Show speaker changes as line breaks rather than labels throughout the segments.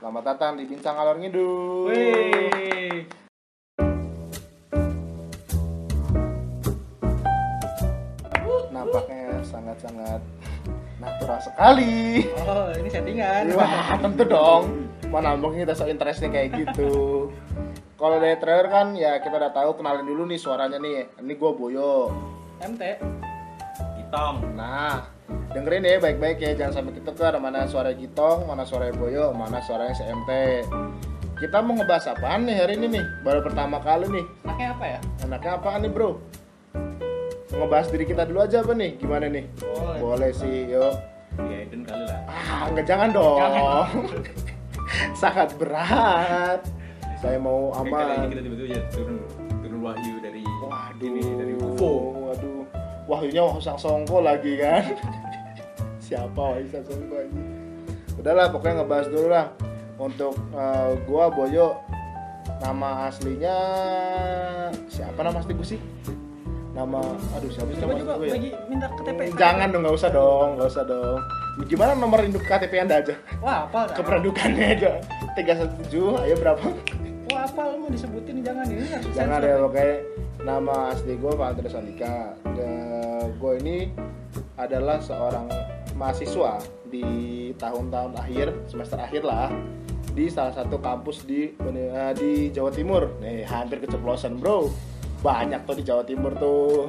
Selamat datang di Bincang Alor Ngidul.
Wih.
Nampaknya sangat-sangat natural sekali.
Oh, ini settingan.
Wah, tentu dong. Mana mungkin kita so interestnya kayak gitu. Kalau dari trailer kan ya kita udah tahu kenalin dulu nih suaranya nih. Ini gue Boyo.
MT.
Gitong.
Nah, dengerin ya baik-baik ya jangan sampai ketukar mana suara Gitong, mana suara Boyo, mana suaranya CMT. Kita mau ngebahas apaan nih hari ini nih? Baru pertama kali nih.
Pakai apa ya?
Enaknya apaan nih bro? Ngebahas diri kita dulu aja apa nih? Gimana nih?
Boleh.
Boleh sih, yuk.
Ya Eden kali lah.
Ah, enggak jangan dong.
Jangan.
Sangat berat. Saya mau
kali ini
aman.
kita tiba-tiba turun
wahyunya Wahyu Sang Songko lagi kan? Siapa Wahyu Sang Songko ini? Udahlah, pokoknya ngebahas dulu lah. Untuk eh, gua Boyo, nama aslinya siapa nama asli gua sih? Nama, aduh siapa sih nama asli gua ya?
lagi minta KTP.
Jangan dong, nggak usah dong, nggak usah dong. Gimana nomor induk KTP anda aja?
Wah, apa?
Kependudukannya aja. 317, ayo berapa?
Wah, apa lu mau disebutin jangan ini harus
Jangan ya pokoknya nama asli gue Pak Andres Andika. Gue ini adalah seorang mahasiswa di tahun-tahun akhir semester akhir lah di salah satu kampus di eh, di Jawa Timur. Nih hampir keceplosan bro. Banyak tuh di Jawa Timur tuh.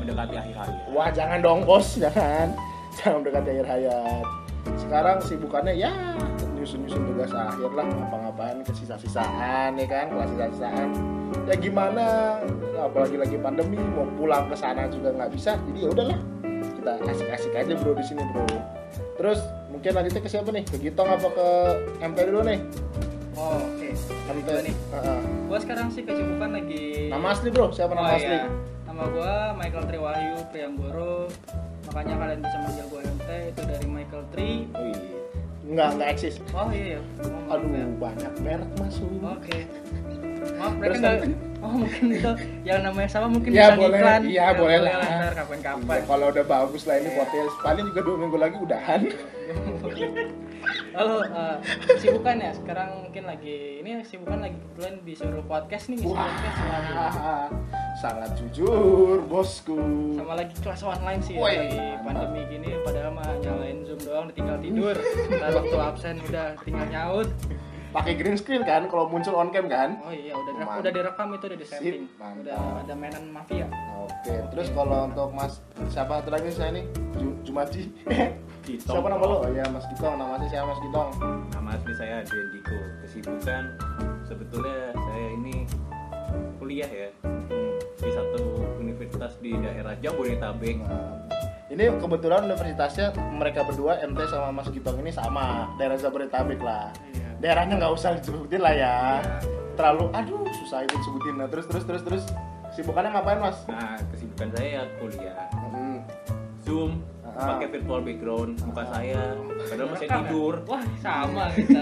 mendekati akhir hari.
Wah jangan dong bos, jangan. Jangan mendekati akhir hayat. Sekarang sibukannya ya nyusun-nyusun tugas akhir lah, ngapa-ngapain ke sisa-sisaan ya kan, kelas sisa-sisaan. Ya gimana, apalagi lagi pandemi, mau pulang ke sana juga nggak bisa. Jadi ya udahlah, kita asik-asik aja bro di sini bro. Terus mungkin lanjutnya ke siapa nih? Ke Gitong apa ke MP dulu nih?
Oh, oke. Dari
MP.
nih.
Heeh.
Gua sekarang sih kesibukan lagi
Nama asli bro, siapa nama
Oh,
asli?
iya. Nama gua Michael Triwahyu Priamboro. Makanya kalian bisa manggil gua MT itu dari Michael Tri.
Wih, nggak nggak eksis.
Oh iya, iya. Oh,
Aduh,
ya.
banyak merek masuk.
Oke. Maaf mereka
Terus
nggak.
nanti-
Oh mungkin itu yang namanya sama mungkin
Ya,
bisa
boleh.
iklan.
Iya, boleh lah.
Ntar kapan-kapan.
Ya, kalau udah bagus lah ini
Iya.
podcast paling juga dua minggu lagi udahan
Halo, eh, sibukan ya? Sekarang mungkin lagi ini sibukan lagi kebetulan disuruh podcast nih, ngisi podcast
wah sangat jujur bosku
sama lagi kelas online sih
Woi,
lagi pandemi gini padahal mah nyalain zoom doang tinggal tidur. Ntar waktu absen udah tinggal nyaut.
pakai green screen kan kalau muncul on cam kan
Oh iya udah direk-
Mantap.
udah direkam itu udah di setting. Udah ada mainan mafia.
oke terus kalau untuk mas siapa satu lagi saya nih Ju-
Gitong.
siapa nama lo oh ya mas Gitong nama asli siapa mas Gitong
Nama asli saya Adrian Diko. Kesibukan sebetulnya saya ini kuliah ya di satu universitas di daerah Jabodetabek.
Nah, ini kebetulan universitasnya mereka berdua MT sama Mas Gitong ini sama daerah Jabodetabek lah
Iya.
daerahnya nggak usah disebutin lah ya
Iya.
terlalu aduh susah itu disebutin nah terus terus terus terus sibukannya ngapain mas
Nah, kesibukan saya ya kuliah.
Hmm.
Zoom,
Ah.
pakai virtual background muka saya, padahal masih tidur.
Wah sama kita.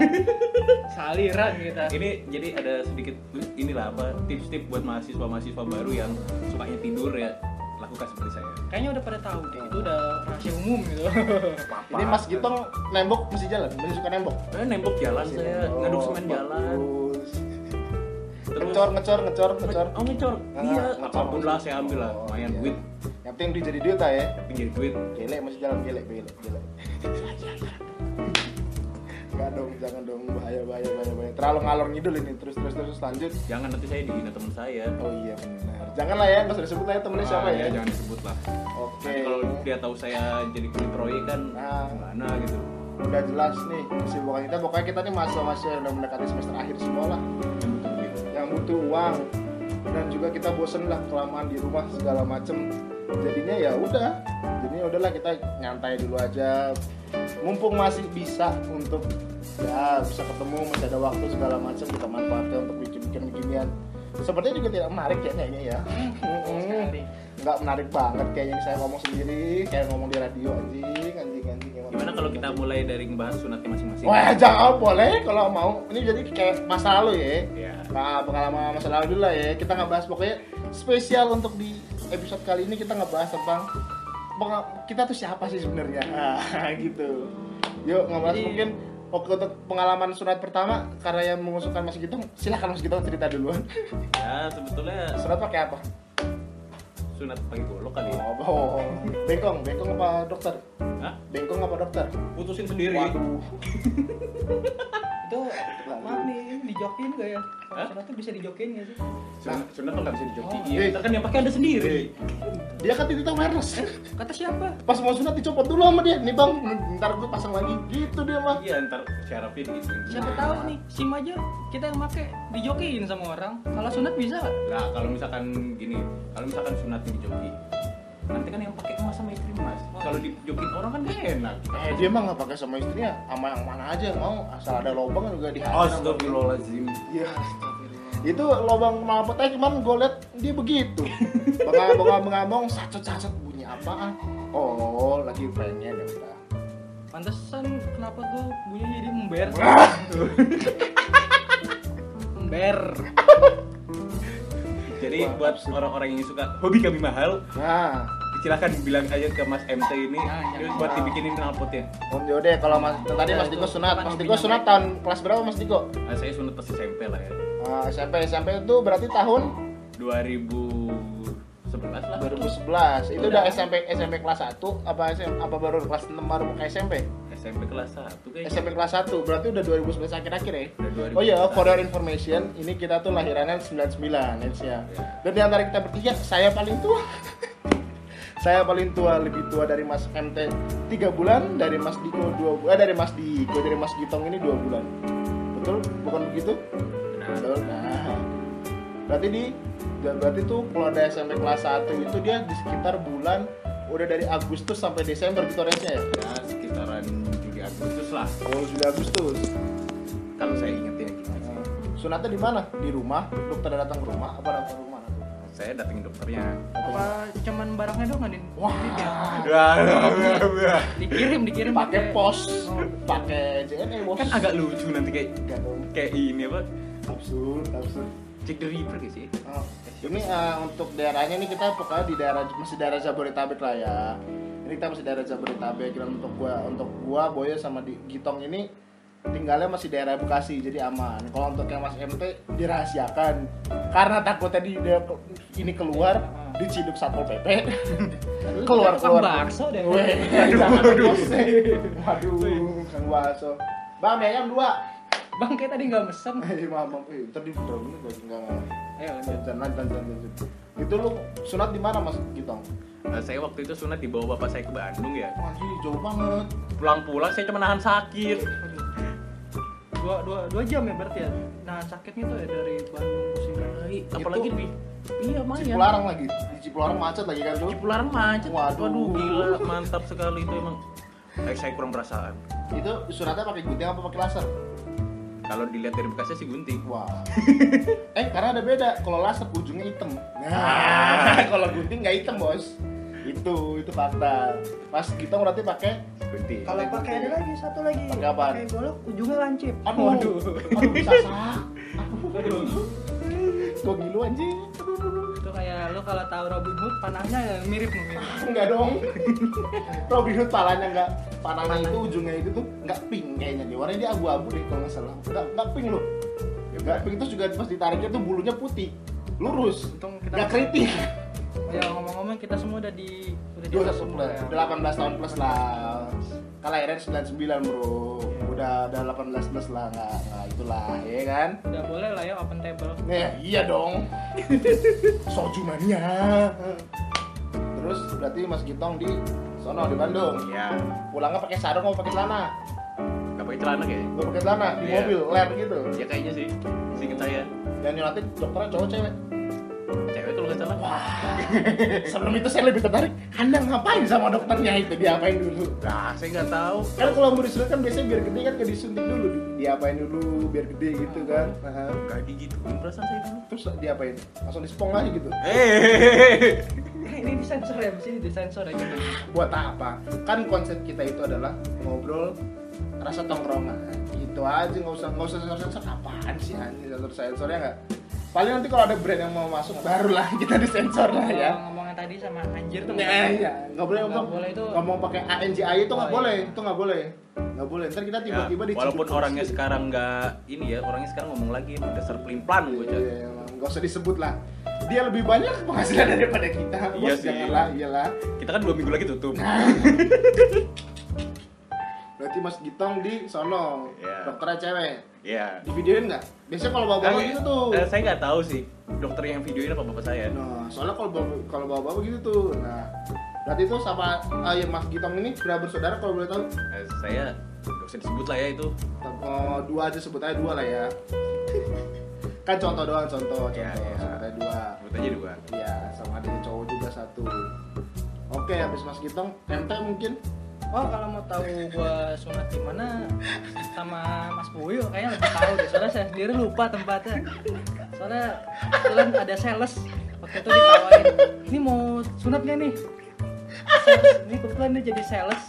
Saliran kita.
Ini jadi ada sedikit inilah apa tips-tips buat mahasiswa-mahasiswa baru yang sukanya tidur ya lakukan seperti saya.
Kayaknya udah pada tahu deh, itu udah rahasia umum gitu.
ini Mas Gitong nembok mesti jalan masih suka nembok
Saya nembok jalan saya,
Oh,
ngaduk semen jalan. Terus
ngecor ngecor ngecor ngecor
Oh ngecor,
Ah,
iya
ngecor
apa
pun
lah saya ambil lah,
Oh,
lumayan
iya.
duit,
yang penting duit jadi duit ya
jadi duit.
gele masih jalan gele gele gele Enggak dong, jangan dong, bahaya, bahaya, bahaya, bahaya. Terlalu ngalor ngidul ini, terus, terus, terus, lanjut.
Jangan nanti saya dihina teman saya.
Oh iya benar. Jangan lah ya, nggak usah disebut lah ya temennya siapa
Ah,
ya.
Jangan disebut lah.
Oke.
Nanti kalau dia tahu saya jadi kulit proyek kan
Nah.
gimana gitu.
Udah jelas nih kesibukan kita. Pokoknya kita nih mahasiswa-mahasiswa yang udah mendekati semester akhir semua lah.
Yang butuh duit.
Yang butuh uang. Dan juga kita bosen lah kelamaan di rumah segala macem. Jadinya ya udah. Jadinya udahlah kita nyantai dulu aja. Mumpung masih bisa untuk ya bisa ketemu masih ada waktu segala macam kita manfaatkan untuk bikin-bikin beginian. Sepertinya juga tidak menarik ya kayaknya ya. Nggak menarik banget kayaknya saya ngomong sendiri kayak ngomong di radio anjing anjing anjing emang.
Gimana kalau kita mulai dari ngebahas sunatnya masing-masing?
wah jangan boleh kalau mau ini jadi kayak masa lalu ya
Ya.
nah, pengalaman masa lalu dulu lah ya kita nggak bahas pokoknya spesial untuk di episode kali ini kita nggak bahas tentang kita tuh siapa sih sebenarnya nah, gitu yuk ngebahas
Jadi-
mungkin Oke untuk pengalaman sunat pertama karena yang mengusulkan Mas Gitong, silahkan Mas Gitong cerita duluan.
ya sebetulnya
Sunat pakai apa?
sunat pakai golok kali ya
Oh, oh, bengkong, bengkong apa dokter?
Hah?
Bengkong apa dokter?
putusin sendiri
Waduh.
itu dijokin gak ya
Hah?
sunat tuh bisa dijokin gak sih
sunat sunat tuh nggak bisa dijoki
Oh,
iya ntar kan yang pakai ada sendiri
Dia kan titik wireless.
kata siapa
Pas mau sunat dicopot dulu sama dia. Nih bang, ntar gue pasang lagi. Gitu dia mah.
iya ntar syarafnya digituin
siapa tahu nih sim aja kita yang make dijokin sama orang kalau sunat bisa?
Nah, kalau misalkan gini, kalau misalkan sunatnya dijoki, nanti kan yang pakai emas sama istri mas. Kalau dijokin orang kan gak enak.
Eh dia mah nggak pakai sama istrinya, sama yang mana aja mau. Asal ada lobang juga dihajar.
Astagfirullahaladzim.
Iya. Itu lobang knalpot aja cuman gue liat dia begitu. Bengong-bengong sacet-sacet bunyi apaan? Oh, lagi pengen ya udah.
pantesan kenapa gue bunyinya jadi ember ember
Jadi
Wah,
buat orang-orang yang suka hobi kami mahal,
Nah,
silakan bilang aja ke Mas MT ini
Nah,
buat dibikinin knalpotnya.
Om Jode kalau Mas tadi Mas Diko sunat, Mas Diko sunat tahun kelas berapa Mas Diko?
Nah, saya sunat pas SMP lah ya.
Ah, SMP SMP itu berarti tahun
2011 lah.
2011. Itu udah SMP SMP kelas 1 apa SM, apa baru kelas 6 baru ke SMP?
SMP kelas 1 kayaknya.
SMP kelas 1 berarti udah 2011 akhir-akhir ya.
Udah 2011.
Oh iya, for your information, ini kita tuh lahirannya 99 Eds ya. Dan di antara kita bertiga, saya paling tua. saya paling tua, lebih tua dari Mas MT 3 bulan, dari Mas Diko 2 bulan, eh, dari Mas Diko, dari Mas Gitong ini 2 bulan. Betul? Bukan begitu? Betul. Nah, berarti di berarti tuh kalau ada SMP kelas 1 itu dia di sekitar bulan udah dari Agustus sampai Desember gitu ya.
Ya sekitaran Juli Agustus lah.
Oh, sudah Agustus.
Kalau saya ingetin gitu.
Nah, Sunatnya di mana? Di rumah? Dokter datang ke rumah? Apa datang ke rumah?
Saya datengin dokternya.
apa cuman barangnya doang nih
Wah,
dikirim dikirim
pakai pos, pakai JNE bos.
kan agak lucu nanti kayak kayak ini apa?
Absurd, absurd.
cek the river gitu sih?
Oh, ini eh, untuk daerahnya nih kita pokoknya di daerah masih daerah Jabodetabek lah ya. Ini kita masih daerah Jabodetabek dan untuk gua untuk gua Boyo sama di Gitong ini tinggalnya masih daerah Bekasi jadi aman. Kalau untuk yang Mas MT dirahasiakan. Karena takutnya di dia ini keluar diciduk satpol pp keluar keluar.
bakso deh.
Weh, bos. waduh kang bakso. Bang mie ayam dua.
Bang kayak tadi nggak mesen
eh maaf maaf. Eh tadi udah bener gak enggak enggak
ayo lanjut.
lanjut lanjut lanjut itu lu sunat di mana mas Gitong?
Nah, saya waktu itu sunat dibawa bapak saya ke Bandung ya.
Wah ini jauh banget.
Pulang-pulang saya cuma nahan sakit
dua dua dua jam ya berarti ya? Nah sakitnya tuh ya dari Bandung ke sini
apalagi di iya lumayan
Cipularang lagi. Di Cipularang macet lagi kan tuh
Cipularang macet.
Waduh.
waduh gila mantap sekali itu emang. Eh, saya kurang perasaan.
Itu sunatnya pakai gunting apa pakai laser?
Kalau dilihat dari bekasnya sih gunting.
Wah. Eh karena ada beda. Kalau laser ujungnya hitam. Nah kalau gunting nggak hitam bos itu itu fakta. Pas kita berarti pakai
gunting
kalau pakai ada lagi satu lagi.
Pakai
pakai golok ujungnya lancip.
Aduh.
Waduh.
aduh bisa sak
Aduh.
kok gilu anjing? Aduh, aduh, aduh.
itu kayak lu kalau tahu Robin Hood panahnya ya mirip mirip.
Enggak dong. Robin Hood palanya enggak panahnya itu ujungnya itu tuh enggak pink kayaknya nih warnanya dia abu-abu deh kalau nggak salah. Enggak enggak pink loh. Enggak pink terus juga pas ditariknya tuh bulunya putih. Lurus. Enggak keriting
ya ngomong-ngomong kita semua udah di udah di atas
udah,
semua ya
udah 18 tahun plus lah kelahiran 99 bro udah udah 18 plus lah nggak nggak itulah ya kan
udah boleh lah ya open table
Nah, iya dong. Soju mania. Terus berarti Mas Gitong di sono di Bandung.
ya
Pulangnya pakai sarung mau pakai celana?
nggak pakai celana kayak
Gak pakai celana di
Iya.
mobil, ler gitu.
ya kayaknya sih singkat saya
Dan nanti dokternya cowok cewek.
Cewek kalau nggak salah
Sebelum itu saya lebih tertarik. Anda ngapain sama dokternya itu? Diapain dulu?
nah saya nggak tahu
Kan kalau mau disuntik kan biasanya biar gede kan gak disuntik dulu. Diapain dulu biar gede gitu kan. Nah,
nggak digituin perasaan saya dulu
terus diapain? Langsung dispong aja gitu.
eh
ini, ini disensor ya di sini disensor ya gitu.
buat apa kan konsep kita itu adalah ngobrol rasa tongkrongan itu aja nggak usah nggak usah sensor sensor apaan sih anjing sensor sensornya nggak paling nanti kalau ada brand yang mau masuk barulah kita disensor lah ya
ngomongin tadi sama anjir tuh
Nah, iya, nggak boleh
Nggak
ngomong,
boleh itu.
ngomong pakai ANJI itu nggak
Oh,
boleh, itu nggak boleh, nggak boleh. Ntar kita
Ya,
tiba-tiba di
walaupun orangnya sekarang nggak ini ya orangnya sekarang ngomong lagi dasar pelin plan gue
Iya, nggak usah disebut lah. Dia lebih banyak penghasilan daripada kita.
Iya
Bos,
sih.
janganlah, iyalah.
kita kan dua minggu lagi tutup
Berarti Mas Gitong di sono,
Iya.
dokternya cewek.
Ya
Di videoin nggak? Biasanya kalau bawa-bawa gitu tuh.
Eh, saya nggak tahu sih dokter yang videoin apa bapak saya
Nah, soalnya kalau bawa- kalau bawa-bawa gitu tuh. Nah, berarti itu sama ah, ya Mas Gitong ini berapa bersaudara kalau boleh tahu?
Eh, saya nggak usah disebut lah ya itu
Oh, dua aja sebut aja dua lah ya. kan contoh doang contoh, contoh.
Iya, iya.
Sebut aja dua.
sebut aja dua
Iya, sama adiknya cowok juga satu. Oke, habis Mas Gitong, MT mungkin?
Oh kalau mau tahu gua sunat di mana sama Mas Puyo kayaknya lebih tahu deh. Soalnya saya sendiri lupa tempatnya. Soalnya kebetulan ada sales waktu itu ditawarin. Ini mau sunat gak nih? Sales. Ini kebetulan dia jadi sales.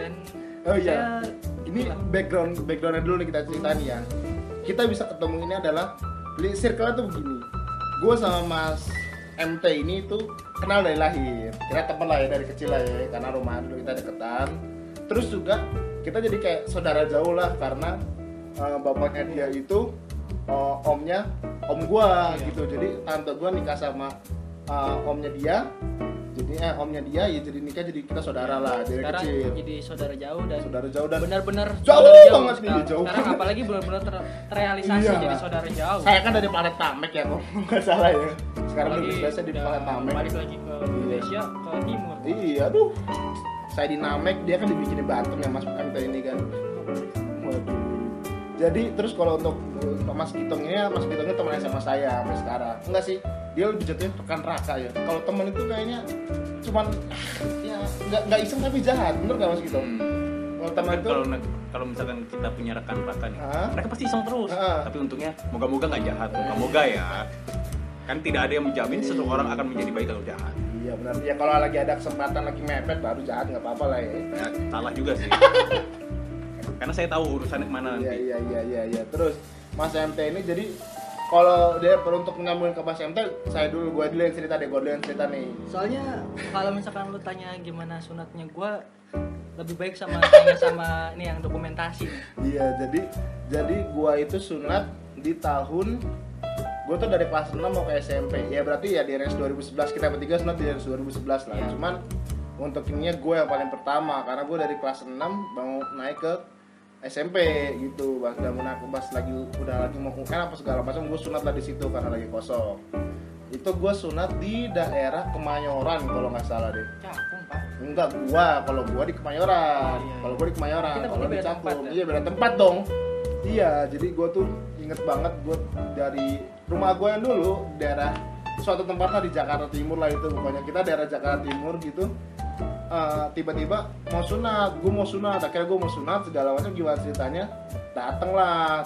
Dan
Oh iya. Ini background backgroundnya dulu nih kita ceritain ya. Kita bisa ketemu ini adalah circle tuh begini. Gue sama Mas MT ini tuh kenal dari lahir. Kita temen lah ya dari kecil lah ya, karena rumah dulu kita deketan. Terus juga kita jadi kayak saudara jauh lah karena uh, bapaknya dia itu uh, omnya om gua
Iya.
gitu. Jadi tante gua nikah sama uh, omnya dia. Jadi eh, omnya dia ya jadi nikah jadi kita saudara lah dari
sekarang
kecil.
jadi saudara jauh dan
Saudara jauh dan
benar-benar
Jauh
saudara
banget nih,
sekarang.
jauh
Sekarang apalagi benar-benar ter- terrealisasi
Iya.
jadi saudara jauh.
saya kan dari planet Tamek ya kok nggak salah ya sekarang lebih biasa di planet Tamek
balik lagi ke Indonesia ke timur.
iya aduh saya di Namek dia kan dibikinin Batam ya mas MT ini kan waduh jadi terus kalau untuk Mas Gitong ini Mas Gitongnya teman sama saya sampai sekarang. Enggak sih dia lebih jatuhnya rekan raka ya. Kalau teman itu kayaknya cuman ya nggak nggak iseng tapi jahat. Bener nggak Mas Gitong?
Hmm.
kalau teman itu?
kalau kalau misalkan kita punya rekan raka nih
Hah?
mereka pasti iseng terus.
Hah?
tapi untungnya moga-moga nggak jahat moga-moga ya. Kan tidak ada yang menjamin seseorang akan menjadi baik kalau jahat.
Iya benar. Ya kalau lagi ada kesempatan lagi mepet baru jahat nggak apa-apa lah ya.
Ya, salah juga sih karena saya tahu urusannya ke mana
Iya
nanti
iya iya iya iya. Terus Mas MT ini jadi kalau dia perlu untuk nyambungin ke Mas MT, saya dulu gue dulu yang cerita deh, gue dulu yang cerita nih.
Soalnya kalau misalkan lu tanya gimana sunatnya gua lebih baik sama tanya sama ini yang dokumentasi.
Iya jadi jadi gue itu sunat di tahun gue tuh dari kelas 6 mau ke SMP ya berarti ya di RS 2011 kita bertiga sunat di RS 2011 lah
Iya.
cuman untuk ininya gue yang paling pertama karena gue dari kelas 6 mau naik ke SMP gitu pas udah mau naik pas lagi udah lagi mau UN apa segala macam gue sunat lah di situ karena lagi kosong. Itu gue sunat di daerah Kemayoran kalau nggak salah deh.
Cakung, Pak.
enggak gua. Kalau gua di Kemayoran.
Oh, iya.
kalau gua di Kemayoran kalau di Cakung.
tempat, ya?
iya beda tempat dong. Iya jadi gua tuh inget banget gua dari rumah gua yang dulu daerah suatu tempat lah di Jakarta Timur lah itu pokoknya. Kita daerah Jakarta Timur gitu Eh, tiba-tiba mau sunat, gue mau sunat, akhirnya gue mau sunat segala macam gimana ceritanya dateng lah,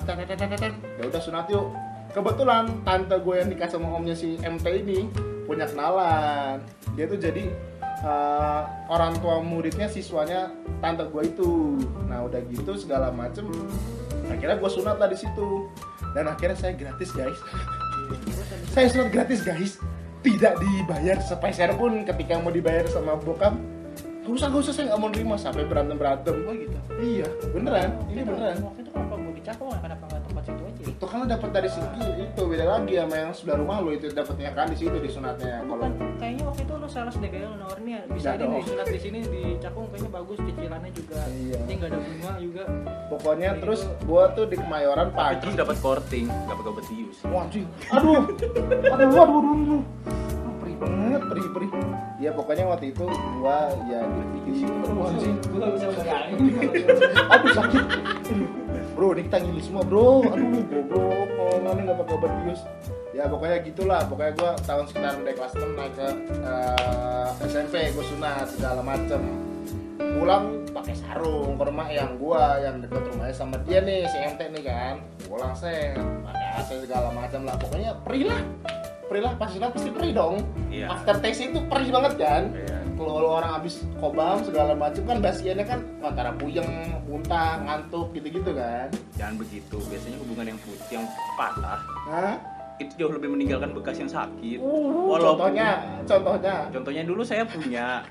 ya udah sunat yuk. Kebetulan tante gue yang nikah sama omnya si MT ini punya kenalan, dia tuh jadi eh, orang tua muridnya siswanya tante gue itu. Nah udah gitu segala macem, akhirnya gue sunat lah di situ dan akhirnya saya gratis guys. saya sunat gratis guys tidak dibayar sepeser pun ketika mau dibayar sama bokap gak usah gak usah saya nggak mau nerima sampai berantem berantem
Oh gitu.
iya beneran ini
Itu-
beneran
Waktu itu kenapa gua di Cakung kenapa nggak tempat situ aja?
itu kan lo dapat dari situ itu beda lagi sama yang sebelah rumah lo itu dapatnya kan di situ di sunatnya kalau
kayaknya waktu itu lu sales deh kayak lu nawarin ya bisa
dong.
di sunat di sini di Cakung kayaknya bagus cicilannya juga.
Iya.
Ini nggak ada bunga juga.
pokoknya
Kayak
terus
gitu.
gua tuh di kemayoran
tapi
pagi
terus dapat korting dapat obat bius
Wah. Aduh. Aduh, aduh, aduh, banget, perih, perih. Ya pokoknya waktu itu gua ya di anjing.
Gua bisa bayangin.
Aduh sakit. Bro, ini kita ngilu semua, bro. Aduh, goblok. Kalau nggak pakai obat bius. Ya pokoknya gitulah. Pokoknya gua tahun sekitar dari kelas 6 naik ke eh, SMP, gua sunat segala macem. Pulang pakai sarung ke rumah yang gua yang deket rumahnya sama dia nih si MT nih kan. Pulang saya pakai AC segala macam lah. Pokoknya perih lah. Perih lah pas sunat pasti perih dong.
Iya.
After taste itu perih banget kan.
Iya.
kalau orang habis kobam segala macam kan basiannya kan antara puyeng muntah ngantuk gitu-gitu kan
Jangan begitu. Biasanya hubungan yang putih yang patah
Hah?
itu jauh lebih meninggalkan bekas yang sakit.
Uh,
Walaupun-
contohnya contohnya
Contohnya dulu saya punya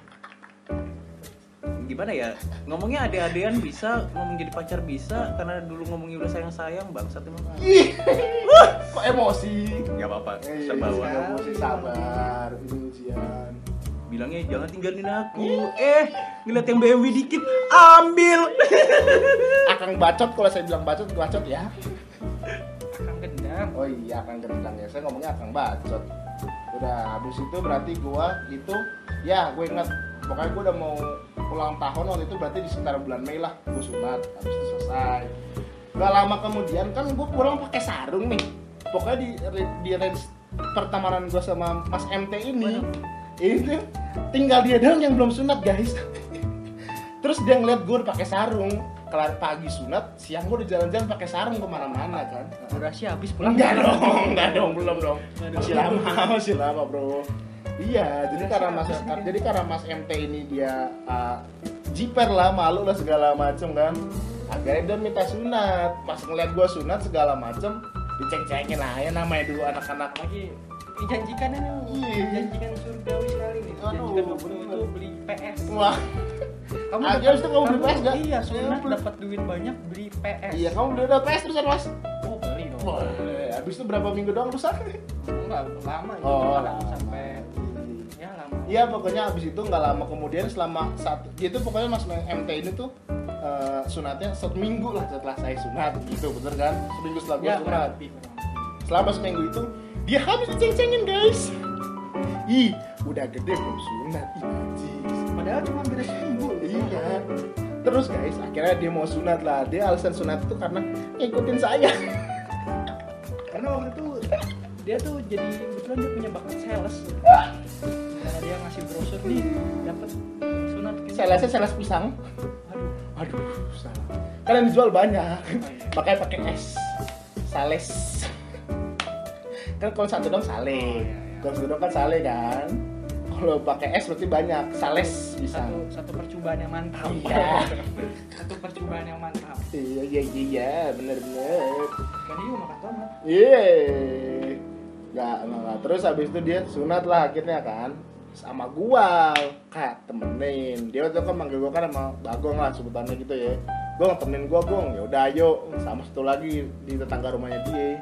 gimana ya ngomongnya ade-adean bisa ngomong jadi pacar bisa karena dulu ngomongnya udah sayang sayang bangsat emang.
Ih, kok emosi?
Nggak apa-apa
Eh,
terbawa
iya, emosi sabar ini ujian.
Bilangnya jangan tinggalin aku. Eh ngeliat yang BMW dikit ambil.
Akang bacot kalau saya bilang bacot bacot ya.
Akang gendam.
oh iya akang gendang ya. Saya ngomongnya akang bacot. Udah habis itu berarti gua itu ya gue ingat. Pokoknya gua udah mau ulang tahun waktu itu berarti di sekitar bulan Mei lah gua sunat habis itu selesai gak lama kemudian kan gua pulang pakai sarung nih pokoknya di di range pertemanan gua sama Mas MT ini ini tinggal dia doang yang belum sunat guys terus dia ngeliat gue pakai sarung kelar pagi sunat siang gue udah jalan-jalan pakai sarung ke mana-mana kan
Durasi habis pulang.
Enggak dong, enggak dong, belum dong. Masih lama, masih lama, Bro. Iya, jadi karena Mas jadi karena Mas MT ini dia uh, jiper lah, malu lah segala macem kan. Akhirnya dia minta sunat. Pas ngeliat gua sunat segala macem, dicek-cekin aja namanya dulu anak-anak
Lagi dijanjikan ini.
Iya.
Dijanjikan surgawi sekali nih. Dijanjikan
bener.
itu beli PS.
Wah,
Kamu
habis itu kamu beli PS nggak?
Iya, sunat
Iya,
dapat duit banyak beli PS.
iya kamu udah udah PS terusan mas?
Oh, beli dong.
Boleh. Habis itu berapa minggu doang rusak?
Enggak, lama
Oh, lama.
Ya.
Iya pokoknya abis itu nggak lama kemudian selama satu itu pokoknya mas MT ini tuh eh, sunatnya satu minggu lah setelah saya sunat gitu bener kan? Seminggu setelah gue
Ya,
sunat. selama seminggu itu dia habis diceng-cengin guys. Ih udah gede belum sunat ih
Padahal cuma beda seminggu.
iya. Terus guys akhirnya dia mau sunat lah. Dia alasan sunat itu karena ngikutin saya.
Karena waktu itu dia tuh jadi kebetulan dia punya bakat sales. Karena dia ngasih brosur nih dapat sunat gitu.
sales pisang
Aduh.
aduh salah yang dijual banyak makanya pakai S sales kan kalau satu dong sale
Oh, iya, iya.
kalau satu dong kan sale kan kalau pakai S berarti banyak sales bisa
Satu satu percobaan yang mantap.
Iya.
satu percobaan yang mantap.
iya iya iya iya bener bener
Kan dia makan tomat.
iya nggak nggak. terus habis itu dia sunat lah akhirnya kan sama gua kak temenin. Dia itu kan manggil gua kan sama bagong lah sebutannya gitu ya. Gua temenin gua gong. Ya udah ayo. Sama satu lagi di tetangga rumahnya dia.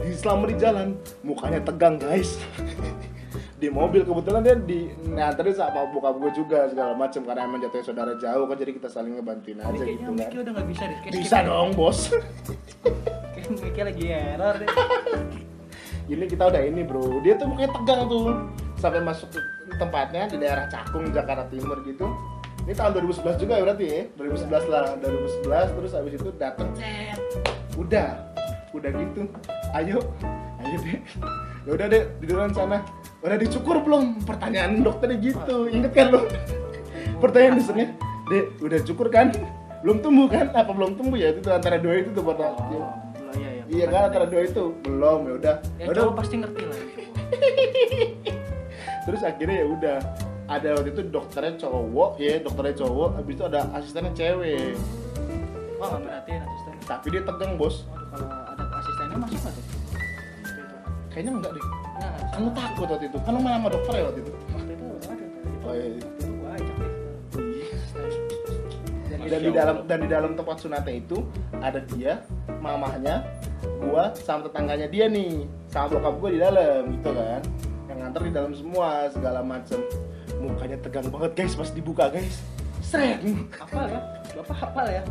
Di selama di jalan mukanya tegang guys. Di mobil kebetulan dia di nganterin sama bokap gue juga segala macem. Karena emang jatuhnya saudara jauh kan. Jadi kita saling ngebantuin aja gitu kan
udah nggak bisa deh. Kayak
bisa
skip
dong bos.
Kayak lagi error deh.
ini kita udah ini bro. Dia tuh mukanya tegang tuh sampai masuk ke tempatnya di daerah Cakung Jakarta Timur gitu. Ini tahun 2011 juga ya berarti ya? 2011 lah 2011 terus habis itu dateng. Cet udah udah gitu. Ayo ayo deh. Ya udah deh di dalam sana. Udah dicukur belum? Pertanyaan dokternya gitu. Inget kan lo pertanyaan dokternya deh udah cukur kan? Belum tumbuh kan? Apa belum tumbuh ya? Itu tuh antara dua itu tuh pertanyaan
Oh, iya iya.
Iya. Kan antara dua itu. Belum ya udah.
Ya
Ya udah.
pasti ngerti lah.
terus akhirnya ya udah ada waktu itu dokternya cowok ya dokternya cowok habis itu ada asistennya cewek
Wah nggak perhatiin asisten.
tapi dia tegang bos
Waduh kalau ada asistennya masuk tuh?
kayaknya enggak deh
Nah,
kamu takut waktu itu kan lu main sama dokter ya waktu itu
waktu itu ada. Itu,
Oh, iya.
itu gua ajak deh. Jadi
dan di dalam dan di dalam tempat sunatnya itu ada dia mamahnya gua sama tetangganya dia nih sama bokap gua di dalam gitu kan yang nganter di dalam semua segala macem. Mukanya tegang banget guys pas dibuka guys. Seret
hafal ya? Bapak hafal ya?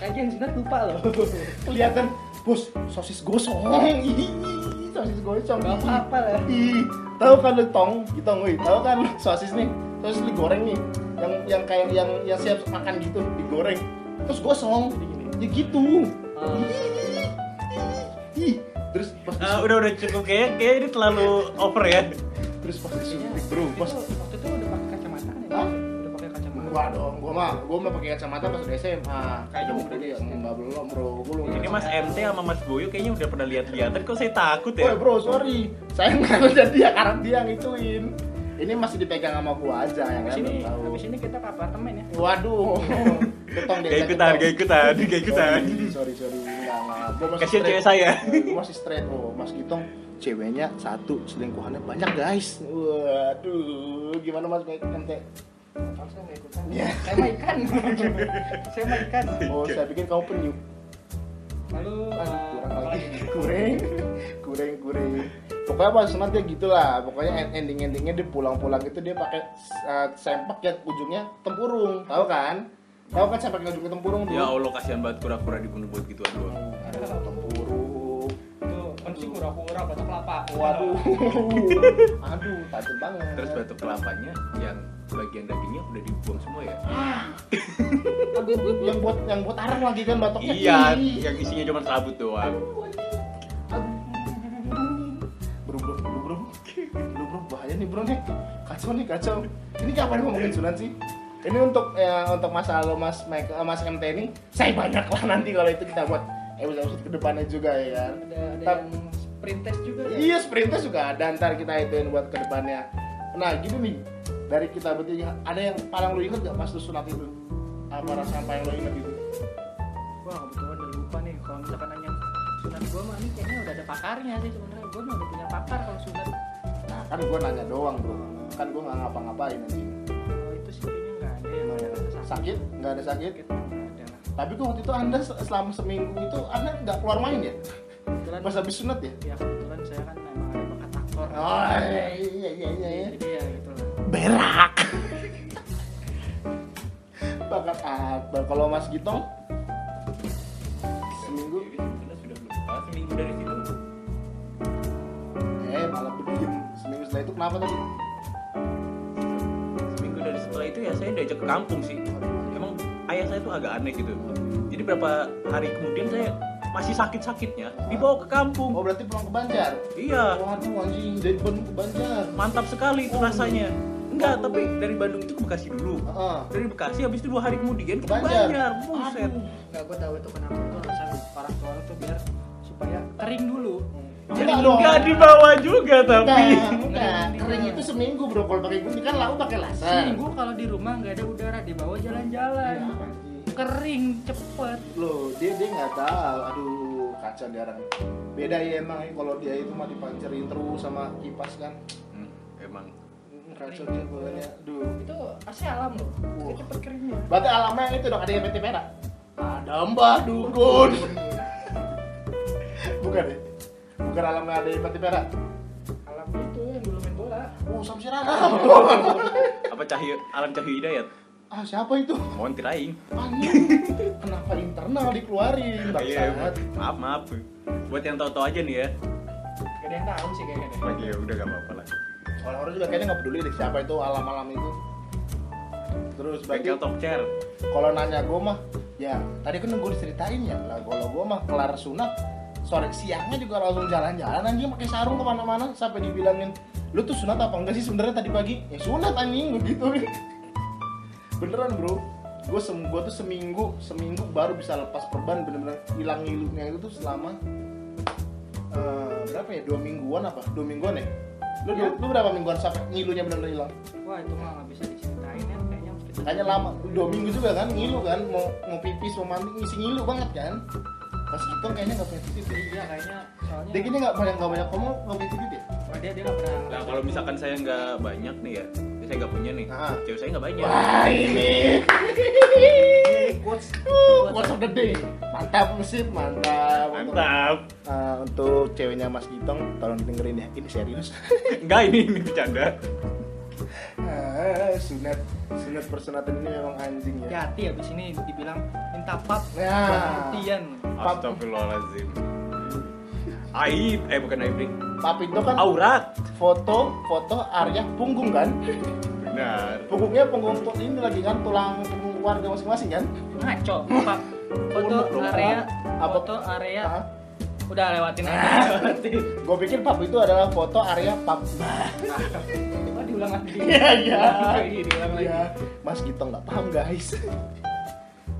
Kayak yang sunat lupa loh.
kelihatan bos sosis gosong. Sosis gosong.
Bapak hafal ya?
Ih, tahu kan lu tong gitu woi tahu kan sosis nih? Sosis digoreng nih yang yang kayak yang yang siap makan gitu digoreng. Terus gosong. Ya gitu.
Oh.
ih terus pas
Ah,
disuntik,
udah udah cukup. Kayak kayak ini terlalu over ya
terus pas
Kayaknya
disuntik bro pas
itu, waktu itu udah pakai kacamata kan ya?
Hah?
Udah pakai kacamata.
gua dong gua mah gua mah pakai kacamata pas udah SMA
Kayaknya
Udah kuliah.
SD.
enggak belum bro gua belum
ini mas MT sama mas Boyo kayaknya udah pernah lihat-lihatan kok saya takut
Oh
ya
bro sorry, saya nggak jadi dia karena dia yang ngituin. Ini masih dipegang sama gua aja yang
Habis
lain
ini,
tahu.
habis ini kita ke apartemen ya.
Waduh. Getong
Gak
diajak
ikutan, gak ikutan, gak ikutan.
Sorry, sorry, enggak, enggak. Gua masih
Kasian cewek saya.
Gua masih straight. Oh, Mas Gitong ceweknya satu, selingkuhannya banyak, guys. Waduh, gimana Mas Baik ente?
Saya nggak ikutan.
Iya.
Saya mah ikan. saya mah ikan.
Oh, saya pikir kamu penyu.
Lalu
Aduh,
eh,
kurang lagi. Kurang, kurang, kurang. Pokoknya pas sunat ya gitulah. Pokoknya end- ending-endingnya dia pulang-pulang itu dia pakai uh, sempak yang ujungnya tempurung, tahu kan? Tahu kan sempak yang ujungnya tempurung tuh?
Ya Allah kasihan banget kura-kura dibunuh buat gituan doang.
Ada tempurung.
Kan sih kura-kura batok kelapa.
Waduh, aduh, tajam banget.
Terus batuk kelapanya yang bagian dagingnya udah dibuang semua ya?
Aduh, yang buat yang buat arang lagi kan batoknya.
Iya, yang isinya cuma serabut doang.
Bro, bro, bro, bro, bro, bahaya nih bro nih, kacau nih kacau. Ini kapan ngomongin sunat sih? Ini untuk ya, untuk masa lalu Mas Mike, eh, Mas MT ini, saya banyak lah nanti kalau itu kita buat episode ke depannya juga ya kan.
Ada ada yang sprint test juga. ya?
Iya, sprintnya juga ada ntar kita ituin buat ke depannya. Nah, gini nih, dari kita bertiga ada yang paling lu inget gak pas lu sunat itu? Apa rasa yang paling lu inget itu?
Wah kebetulan udah lupa nih kalau misalkan nanya sunat gua mah ini kayaknya udah ada pakarnya sih sebenarnya gua mah udah punya pakar kalau sunat
Nah, kan gua nanya doang bro, kan gua nggak ngapa-ngapain nanti.
kalau itu sih kayaknya nggak ada ya rasa
Sakit? Nggak ada sakit?
sakit
Tapi kok waktu itu anda se- selama seminggu itu anda nggak keluar main ya?
kebetulan
Pas habis sunat ya?
ya kebetulan saya kan emang ada bakat aktor
Oh iya iya iya iya. iya.
jadi ya gitu lah
Berak. Bakat aktor. Kalau Mas Gitong seminggu,
Kita sudah lupa seminggu dari situ.
eh malah begini. Seminggu setelah itu kenapa tadi?
Seminggu dari setelah itu ya saya diajak ke kampung sih. Ayah saya tuh agak aneh gitu. Jadi berapa hari kemudian saya masih sakit-sakitnya dibawa ke kampung.
Oh berarti pulang ke Banjar?
Iya,
Waduh anjing dari Bandung ke Banjar.
mantap sekali itu rasanya. Enggak, tapi dari Bandung itu ke Bekasi dulu.
Heeh.
Dari Bekasi habis itu dua hari kemudian ke
Banjar.
Banjar. Buset.
nggak gua tahu itu kenapa itu alasan orang tua tuh biar supaya kering dulu
Jadi
Enggak dong.
enggak dibawa juga tapi.
Enggak, enggak. Kering itu seminggu bro. Kalau pakai gunting kan lau pakai laser.
seminggu kalau di rumah nggak ada udara dibawa jalan-jalan kering cepet
Loh, dia dia nggak tahu. Aduh, kacau dia orang. Beda ya emang ya, kalau dia itu mah dipancerin terus sama kipas kan.
Hmm, emang
Hmm, Kacau dia pokoknya. Aduh.
itu AC alam loh
Wah.
cepet keringnya
Berarti alamnya itu dong ada yang Perak. Ada Mbah Dukun. Bukan ya? Bukan alamnya ada PT Perak.
alam itu yang dulu main bola
Oh, Samsir Alam.
apa cahyo alam cahyo hidayat?
ah, siapa itu?
Montir aing.
Kenapa internal dikeluarin?
Iya,
Bangsat.
maaf maaf. Buat yang tahu-tahu aja nih ya.
gak ada yang tahu sih kayaknya deh
Lagi ya udah gak apa-apa lah.
Orang-orang juga kayaknya nggak peduli deh siapa itu alam-alam itu. Terus
Bengkel talk chair.
kalau nanya gue mah ya tadi kan gue diceritain ya lah kalau gue mah kelar sunat sore siangnya juga langsung jalan-jalan anjing pakai sarung ke mana-mana sampai dibilangin lu tuh sunat apa enggak sih sebenarnya tadi pagi? Ya sunat anjing begitu beneran bro. Gue sem gua tuh seminggu seminggu baru bisa lepas perban bener-bener hilang ngilunya itu tuh selama eh, berapa ya dua mingguan apa? Dua mingguan ya? Lu, lu, lu berapa mingguan sampai ngilunya bener-bener hilang?
Wah itu mah nggak bisa diceritain ya kayaknya
Kayaknya lama, dua minggu juga kan ngilu kan, mau mau pipis, mau mandi, ngisi ngilu banget kan. Pas itu kayaknya nggak punya titik
iya kayaknya soalnya
Dia gini nggak banyak nggak banyak ngomong, nggak punya titik deh.
Wah, dia dia nggak pernah
Nah kalau misalkan saya nggak banyak nih ya, saya nggak punya nih.
Ah.
Cewek saya nggak banyak.
Wah ini,
quotes
what's of the day, mantap musik, mantap.
Mantap.
Ah, untuk ceweknya Mas Gitong, tolong dengerin ya, ini serius.
Enggak ini ini bercanda.
Ah, sunat, sunat persunatan ini memang anjing ya.
hati habis ini dibilang minta pap
Ya.
pembuktian
Astagfirullahaladzim. Aib, eh bukan aib nih.
Pap itu kan
Aurat.
foto, foto area punggung kan.
Benar.
Punggungnya punggung tuh ini lagi kan tulang punggung keluarga masing-masing kan.
ngaco pap foto area
Apa?
foto area
Ah.
udah lewatin aja lewatin
Gue pikir pub itu adalah foto area pub.
diulang lagi
Iya iya.
diulang lagi
Iya. Mas Gitong nggak paham guys.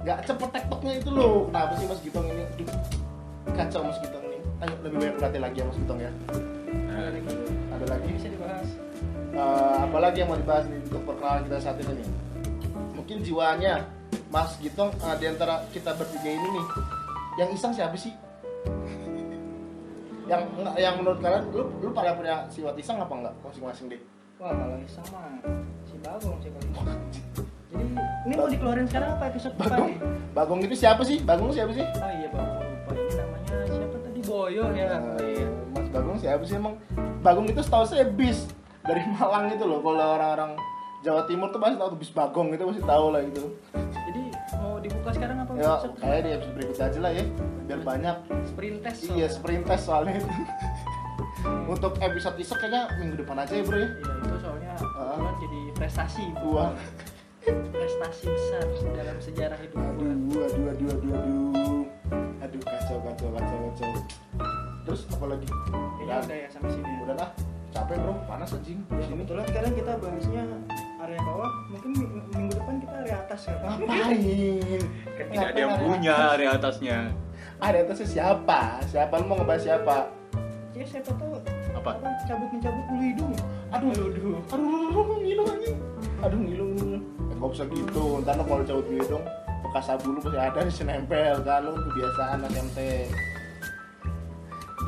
Nggak cepet tektoknya itu loh. Kenapa sih Mas Gitong ini? Aduh, kacau Mas Gitong ini. Ayo lebih banyak berarti lagi ya Mas Gitong ya.
ada lagi
Ada lagi.
bisa dibahas
Eh, apalagi yang mau dibahas nih untuk perkenalan kita saat ini nih mungkin jiwanya Mas Gitong eh, di antara kita bertiga ini nih yang iseng siapa sih yang yang menurut kalian lu lu pada punya sifat iseng apa enggak masing-masing deh
Wah kalau iseng mah si Bagong sih kali. Jadi ini mau dikeluarin sekarang apa? Episode
Bagong?
nih?
Bagong itu siapa sih? Bagong siapa sih?
Oh iya Bagong. Lupa. Ini namanya siapa tadi? Boyo ya. Oh, iya.
Mas Bagong siapa sih emang? Bagong itu setahu saya bis dari Malang itu loh. Kalau orang-orang Jawa Timur tuh pasti tahu tuh bis Bagong itu pasti tahu lah itu
Jadi mau dibuka sekarang apa?
Ya kayak di episode berikutnya aja lah ya biar banyak.
sprint test.
iya sprint test soalnya. itu untuk episode isok kayaknya minggu depan aja ya bro ya?
Iya itu soalnya kebetulan jadi prestasi
gua
prestasi besar dalam sejarah hidup gua.
aduh aduh aduh aduh aduh. Aduh kacau kacau kacau kacau. Terus apa lagi?
Udah ya sampai sini.
udah dah. Capek bro. Panas anjing.
Ya, kebetulan sekarang kita bahasnya area bawah, mungkin ming- minggu depan kita area atas ya.
ngapain?
Kan tidak ada yang punya area atasnya.
Ada atasnya siapa? Siapa? Lu mau ngebahas siapa
Ya siapa tahu
Apa?
cabut mencabut bulu hidung.
aduh.
Aduh, aduh.
aduh ngilu anjing aduh ngilu ngilu. Eh, nggak usah gitu. Ntar lo kalau cabut gitu dong bekas sabu lu pasti ada di nempel. Kan lu kebiasaan SMT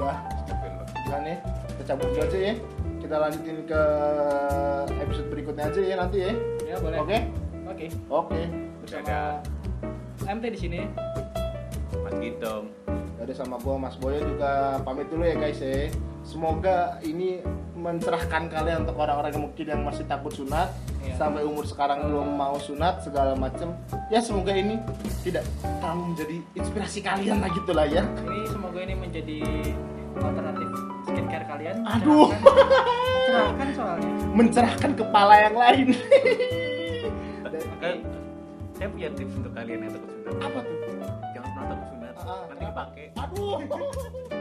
udah udah nih. Kita cabut dulu aja ya. Kita lanjutin ke episode berikutnya aja ya nanti ya.
Ya boleh.
oke?
Oke.
oke.
Bersama MT di sini.
mas Gitong
Jadi sama gua Mas Boyo juga pamit dulu ya guys ya. Semoga ini mencerahkan kalian untuk orang-orang yang mungkin yang masih takut sunat
Iya.
sampai umur sekarang belum mau sunat segala macem. Ya semoga ini tidak terlalu menjadi inspirasi kalian lah gitu lah ya.
Ini semoga ini menjadi alternatif skincare kalian.
Aduh.
Mencerahkan- soalnya.
Mencerahkan kepala yang lain.
saya punya tips untuk kalian yang takut sunat
Apa tuh?
jangan pernah takut dipakai
Aduh.